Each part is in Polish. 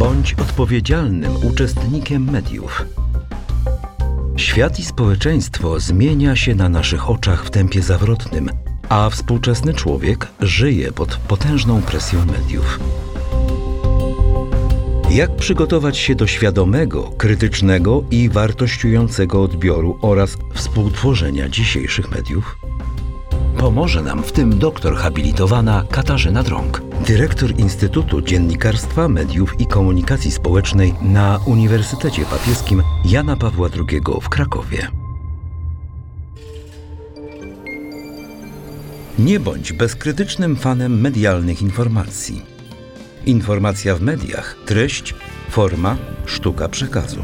Bądź odpowiedzialnym uczestnikiem mediów. Świat i społeczeństwo zmienia się na naszych oczach w tempie zawrotnym, a współczesny człowiek żyje pod potężną presją mediów. Jak przygotować się do świadomego, krytycznego i wartościującego odbioru oraz współtworzenia dzisiejszych mediów? Pomoże nam w tym doktor habilitowana Katarzyna Drąg, dyrektor Instytutu Dziennikarstwa, Mediów i Komunikacji Społecznej na Uniwersytecie Papieskim Jana Pawła II w Krakowie. Nie bądź bezkrytycznym fanem medialnych informacji. Informacja w mediach, treść, forma, sztuka przekazu.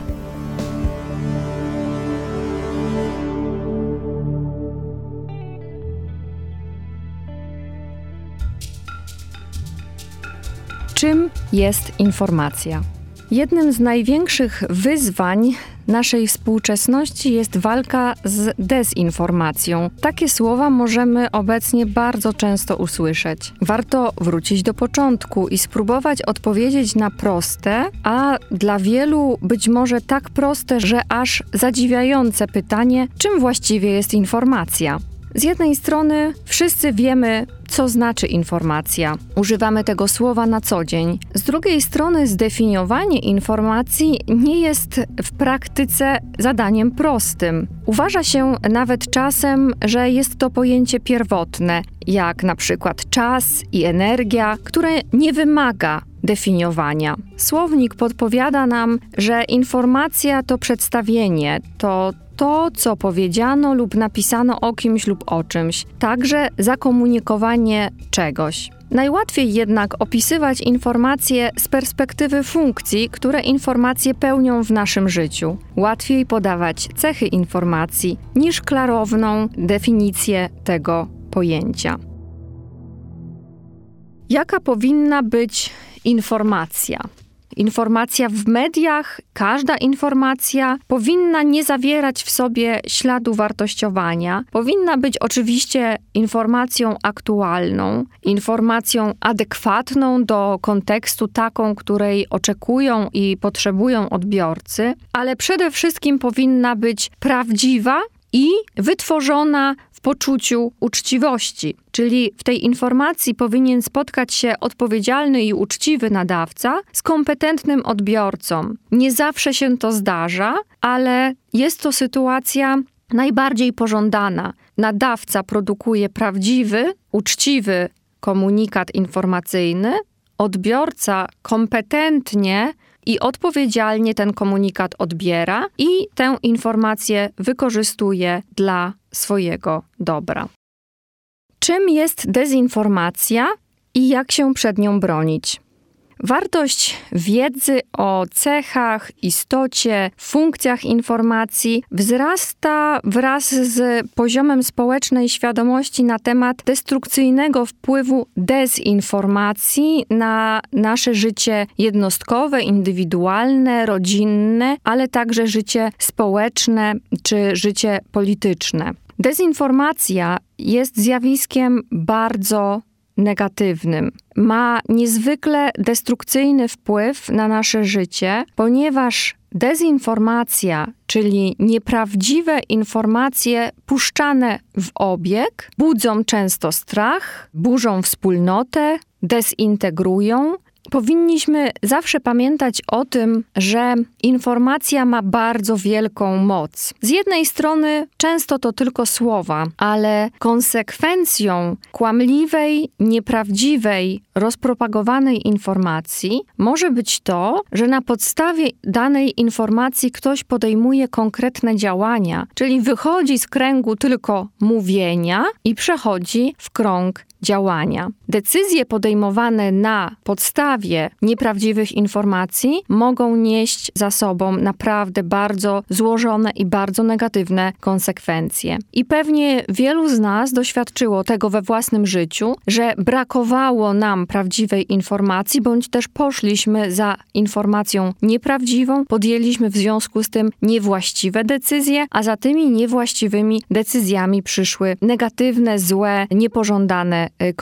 Czym jest informacja? Jednym z największych wyzwań naszej współczesności jest walka z dezinformacją. Takie słowa możemy obecnie bardzo często usłyszeć. Warto wrócić do początku i spróbować odpowiedzieć na proste, a dla wielu być może tak proste, że aż zadziwiające pytanie, czym właściwie jest informacja. Z jednej strony wszyscy wiemy, co znaczy informacja. Używamy tego słowa na co dzień. Z drugiej strony, zdefiniowanie informacji nie jest w praktyce zadaniem prostym. Uważa się nawet czasem, że jest to pojęcie pierwotne, jak na przykład czas i energia, które nie wymaga definiowania. Słownik podpowiada nam, że informacja to przedstawienie, to to, co powiedziano lub napisano o kimś lub o czymś, także zakomunikowanie czegoś. Najłatwiej jednak opisywać informacje z perspektywy funkcji, które informacje pełnią w naszym życiu. Łatwiej podawać cechy informacji niż klarowną definicję tego pojęcia. Jaka powinna być informacja? Informacja w mediach, każda informacja powinna nie zawierać w sobie śladu wartościowania. Powinna być oczywiście informacją aktualną, informacją adekwatną do kontekstu, taką, której oczekują i potrzebują odbiorcy, ale przede wszystkim powinna być prawdziwa i wytworzona w poczuciu uczciwości. Czyli w tej informacji powinien spotkać się odpowiedzialny i uczciwy nadawca z kompetentnym odbiorcą. Nie zawsze się to zdarza, ale jest to sytuacja najbardziej pożądana. Nadawca produkuje prawdziwy, uczciwy komunikat informacyjny, odbiorca kompetentnie i odpowiedzialnie ten komunikat odbiera i tę informację wykorzystuje dla swojego dobra. Czym jest dezinformacja i jak się przed nią bronić? Wartość wiedzy o cechach, istocie, funkcjach informacji wzrasta wraz z poziomem społecznej świadomości na temat destrukcyjnego wpływu dezinformacji na nasze życie jednostkowe, indywidualne, rodzinne, ale także życie społeczne czy życie polityczne. Dezinformacja jest zjawiskiem bardzo negatywnym. Ma niezwykle destrukcyjny wpływ na nasze życie, ponieważ dezinformacja, czyli nieprawdziwe informacje puszczane w obieg, budzą często strach, burzą wspólnotę, dezintegrują, powinniśmy zawsze pamiętać o tym, że informacja ma bardzo wielką moc. Z jednej strony często to tylko słowa, ale konsekwencją kłamliwej, nieprawdziwej, rozpropagowanej informacji może być to, że na podstawie danej informacji ktoś podejmuje konkretne działania, czyli wychodzi z kręgu tylko mówienia i przechodzi w krąg działania. Decyzje podejmowane na podstawie nieprawdziwych informacji mogą nieść za sobą naprawdę bardzo złożone i bardzo negatywne konsekwencje. I pewnie wielu z nas doświadczyło tego we własnym życiu, że brakowało nam prawdziwej informacji, bądź też poszliśmy za informacją nieprawdziwą, podjęliśmy w związku z tym niewłaściwe decyzje, a za tymi niewłaściwymi decyzjami przyszły negatywne, złe, niepożądane Y,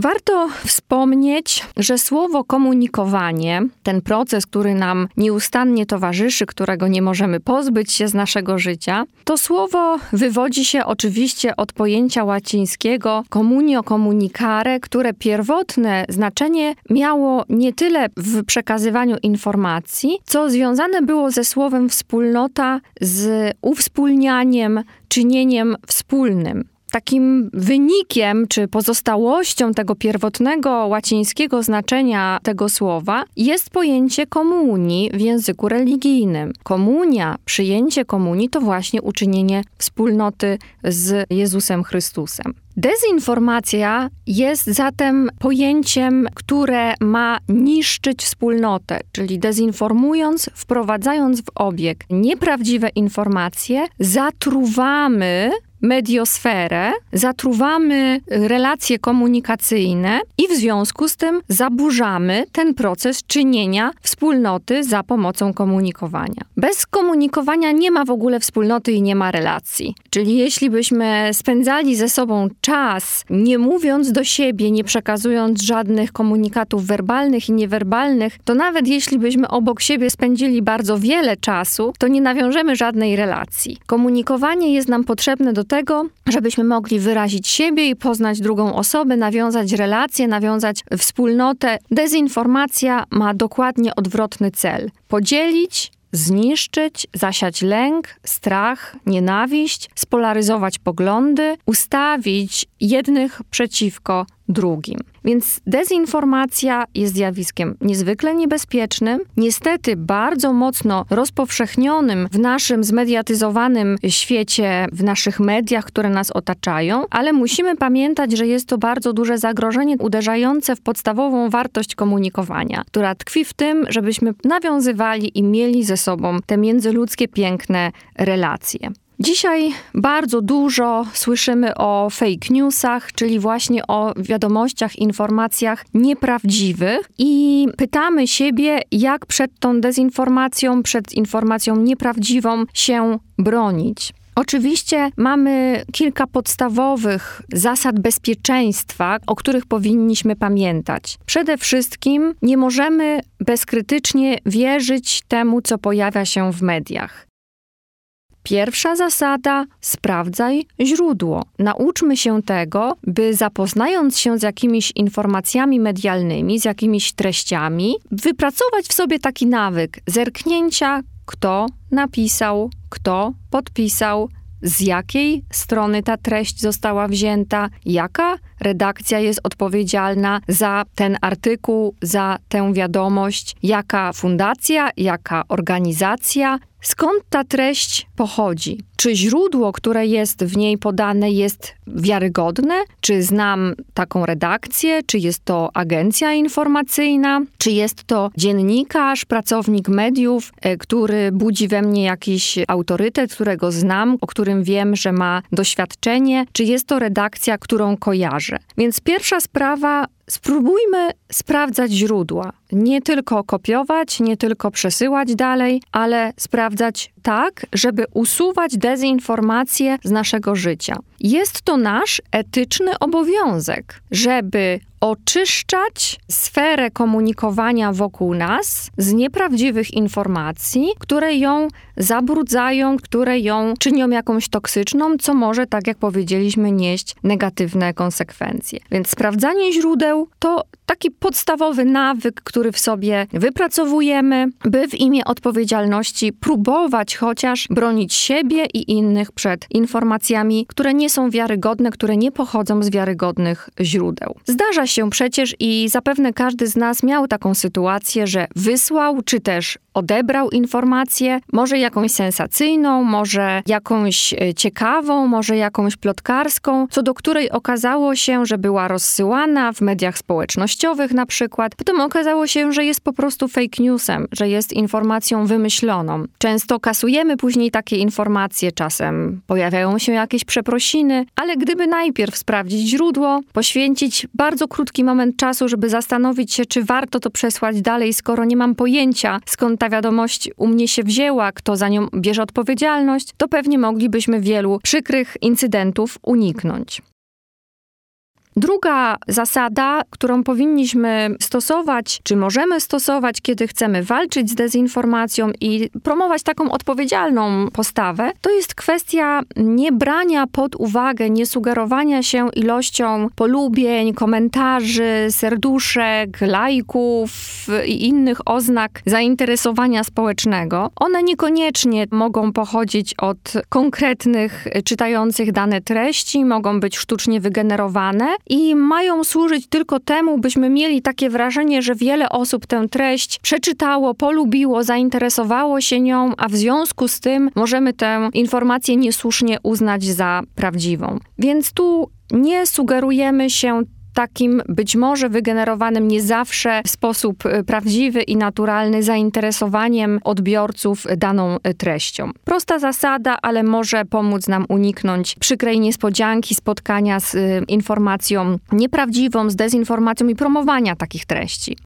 Warto wspomnieć, że słowo komunikowanie, ten proces, który nam nieustannie towarzyszy, którego nie możemy pozbyć się z naszego życia, to słowo wywodzi się oczywiście od pojęcia łacińskiego communio communicare, które pierwotne znaczenie miało nie tyle w przekazywaniu informacji, co związane było ze słowem wspólnota, z uwspólnianiem, czynieniem wspólnym. Takim wynikiem czy pozostałością tego pierwotnego łacińskiego znaczenia tego słowa jest pojęcie komunii w języku religijnym. Komunia, przyjęcie komunii to właśnie uczynienie wspólnoty z Jezusem Chrystusem. Dezinformacja jest zatem pojęciem, które ma niszczyć wspólnotę, czyli dezinformując, wprowadzając w obieg nieprawdziwe informacje, zatruwamy mediosferę, zatruwamy relacje komunikacyjne i w związku z tym zaburzamy ten proces czynienia wspólnoty za pomocą komunikowania. Bez komunikowania nie ma w ogóle wspólnoty i nie ma relacji. Czyli jeśli byśmy spędzali ze sobą czas, nie mówiąc do siebie, nie przekazując żadnych komunikatów werbalnych i niewerbalnych, to nawet jeśli byśmy obok siebie spędzili bardzo wiele czasu, to nie nawiążemy żadnej relacji. Komunikowanie jest nam potrzebne do tego, żebyśmy mogli wyrazić siebie i poznać drugą osobę, nawiązać relacje, nawiązać wspólnotę. Dezinformacja ma dokładnie odwrotny cel: podzielić, zniszczyć, zasiać lęk, strach, nienawiść, spolaryzować poglądy, ustawić jednych przeciwko drugim. Więc dezinformacja jest zjawiskiem niezwykle niebezpiecznym, niestety bardzo mocno rozpowszechnionym w naszym zmediatyzowanym świecie, w naszych mediach, które nas otaczają, ale musimy pamiętać, że jest to bardzo duże zagrożenie uderzające w podstawową wartość komunikowania, która tkwi w tym, żebyśmy nawiązywali i mieli ze sobą te międzyludzkie piękne relacje. Dzisiaj bardzo dużo słyszymy o fake newsach, czyli właśnie o wiadomościach, informacjach nieprawdziwych i pytamy siebie, jak przed tą dezinformacją, przed informacją nieprawdziwą się bronić. Oczywiście mamy kilka podstawowych zasad bezpieczeństwa, o których powinniśmy pamiętać. Przede wszystkim nie możemy bezkrytycznie wierzyć temu, co pojawia się w mediach. Pierwsza zasada: sprawdzaj źródło. Nauczmy się tego, by zapoznając się z jakimiś informacjami medialnymi, z jakimiś treściami, wypracować w sobie taki nawyk zerknięcia, kto napisał, kto podpisał, z jakiej strony ta treść została wzięta, jaka redakcja jest odpowiedzialna za ten artykuł, za tę wiadomość, jaka fundacja, jaka organizacja, Skąd ta treść pochodzi? Czy źródło, które jest w niej podane, jest wiarygodne? Czy znam taką redakcję? Czy jest to agencja informacyjna? Czy jest to dziennikarz, pracownik mediów, e, który budzi we mnie jakiś autorytet, którego znam, o którym wiem, że ma doświadczenie? Czy jest to redakcja, którą kojarzę? Więc pierwsza sprawa spróbujmy sprawdzać źródła. Nie tylko kopiować, nie tylko przesyłać dalej, ale sprawdzać tak, żeby usuwać dezinformacje z naszego życia. Jest to nasz etyczny obowiązek, żeby oczyszczać sferę komunikowania wokół nas z nieprawdziwych informacji, które ją zabrudzają, które ją czynią jakąś toksyczną, co może, tak jak powiedzieliśmy, nieść negatywne konsekwencje. Więc sprawdzanie źródeł to taki podstawowy nawyk, który w sobie wypracowujemy, by w imię odpowiedzialności próbować chociaż bronić siebie i innych przed informacjami, które nie są wiarygodne, które nie pochodzą z wiarygodnych źródeł. Zdarza się przecież i zapewne każdy z nas miał taką sytuację, że wysłał czy też odebrał informację, może jakąś sensacyjną, może jakąś e, ciekawą, może jakąś plotkarską, co do której okazało się, że była rozsyłana w mediach społecznościowych na przykład. Potem okazało się, że jest po prostu fake newsem, że jest informacją wymyśloną. Często kasujemy później takie informacje, czasem pojawiają się jakieś przeprosiny, ale gdyby najpierw sprawdzić źródło, poświęcić bardzo krótki moment czasu, żeby zastanowić się, czy warto to przesłać dalej, skoro nie mam pojęcia, skąd ta wiadomość u mnie się wzięła, kto za nią bierze odpowiedzialność, to pewnie moglibyśmy wielu przykrych incydentów uniknąć. Druga zasada, którą powinniśmy stosować, czy możemy stosować, kiedy chcemy walczyć z dezinformacją i promować taką odpowiedzialną postawę, to jest kwestia niebrania pod uwagę, nie sugerowania się ilością polubień, komentarzy, serduszek, lajków i innych oznak zainteresowania społecznego. One niekoniecznie mogą pochodzić od konkretnych czytających dane treści, mogą być sztucznie wygenerowane i mają służyć tylko temu, byśmy mieli takie wrażenie, że wiele osób tę treść przeczytało, polubiło, zainteresowało się nią, a w związku z tym możemy tę informację niesłusznie uznać za prawdziwą. Więc tu nie sugerujemy się takim być może wygenerowanym nie zawsze w sposób y, prawdziwy i naturalny zainteresowaniem odbiorców daną y, treścią. Prosta zasada, ale może pomóc nam uniknąć przykrej niespodzianki spotkania z y, informacją nieprawdziwą, z dezinformacją i promowania takich treści.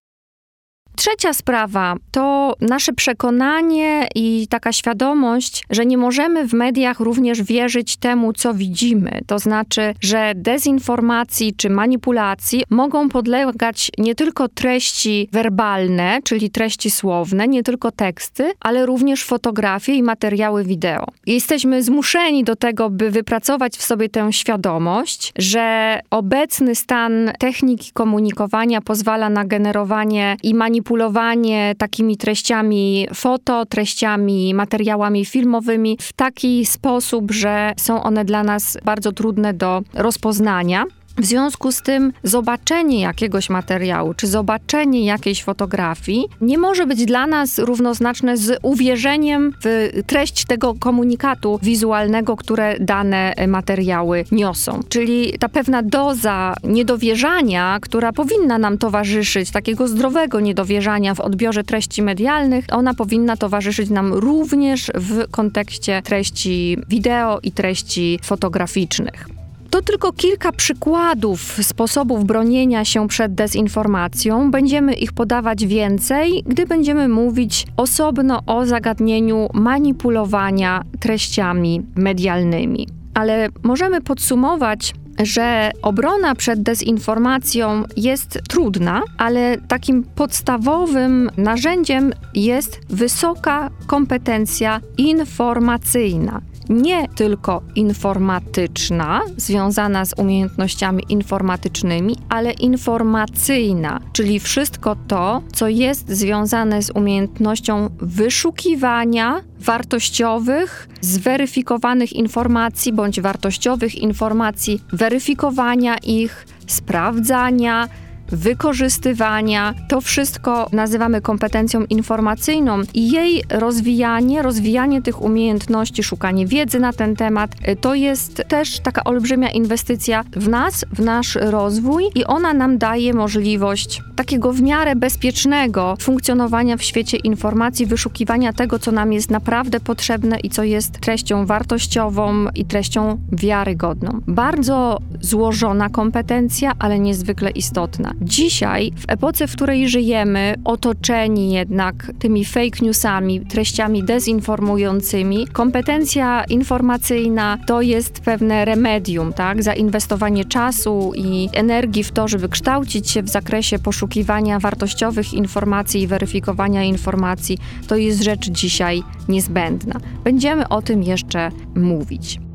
Trzecia sprawa to nasze przekonanie i taka świadomość, że nie możemy w mediach również wierzyć temu, co widzimy. To znaczy, że dezinformacji czy manipulacji mogą podlegać nie tylko treści werbalne, czyli treści słowne, nie tylko teksty, ale również fotografie i materiały wideo. Jesteśmy zmuszeni do tego, by wypracować w sobie tę świadomość, że obecny stan techniki komunikowania pozwala na generowanie i manipulację manipulowanie takimi treściami foto, treściami, materiałami filmowymi w taki sposób, że są one dla nas bardzo trudne do rozpoznania. W związku z tym zobaczenie jakiegoś materiału czy zobaczenie jakiejś fotografii nie może być dla nas równoznaczne z uwierzeniem w treść tego komunikatu wizualnego, które dane materiały niosą. Czyli ta pewna doza niedowierzania, która powinna nam towarzyszyć, takiego zdrowego niedowierzania w odbiorze treści medialnych, ona powinna towarzyszyć nam również w kontekście treści wideo i treści fotograficznych. To tylko kilka przykładów sposobów bronienia się przed dezinformacją. Będziemy ich podawać więcej, gdy będziemy mówić osobno o zagadnieniu manipulowania treściami medialnymi. Ale możemy podsumować, że obrona przed dezinformacją jest trudna, ale takim podstawowym narzędziem jest wysoka kompetencja informacyjna. Nie tylko informatyczna, związana z umiejętnościami informatycznymi, ale informacyjna, czyli wszystko to, co jest związane z umiejętnością wyszukiwania wartościowych, zweryfikowanych informacji bądź wartościowych informacji, weryfikowania ich, sprawdzania, wykorzystywania. To wszystko nazywamy kompetencją informacyjną i jej rozwijanie, rozwijanie tych umiejętności, szukanie wiedzy na ten temat, y, to jest też taka olbrzymia inwestycja w nas, w nasz rozwój i ona nam daje możliwość takiego w miarę bezpiecznego funkcjonowania w świecie informacji, wyszukiwania tego, co nam jest naprawdę potrzebne i co jest treścią wartościową i treścią wiarygodną. Bardzo złożona kompetencja, ale niezwykle istotna. Dzisiaj, w epoce, w której żyjemy, otoczeni jednak tymi fake newsami, treściami dezinformującymi, kompetencja informacyjna to jest pewne remedium, tak? Zainwestowanie czasu i energii w to, żeby kształcić się w zakresie poszukiwania wartościowych informacji i weryfikowania informacji, to jest rzecz dzisiaj niezbędna. Będziemy o tym jeszcze mówić.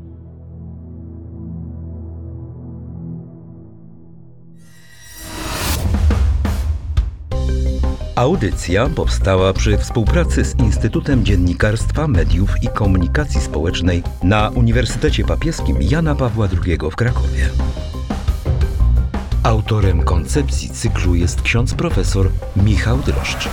Audycja powstała przy współpracy z Instytutem Dziennikarstwa, Mediów i Komunikacji Społecznej na Uniwersytecie Papieskim Jana Pawła II w Krakowie. Autorem koncepcji cyklu jest ksiądz profesor Michał Droszcz.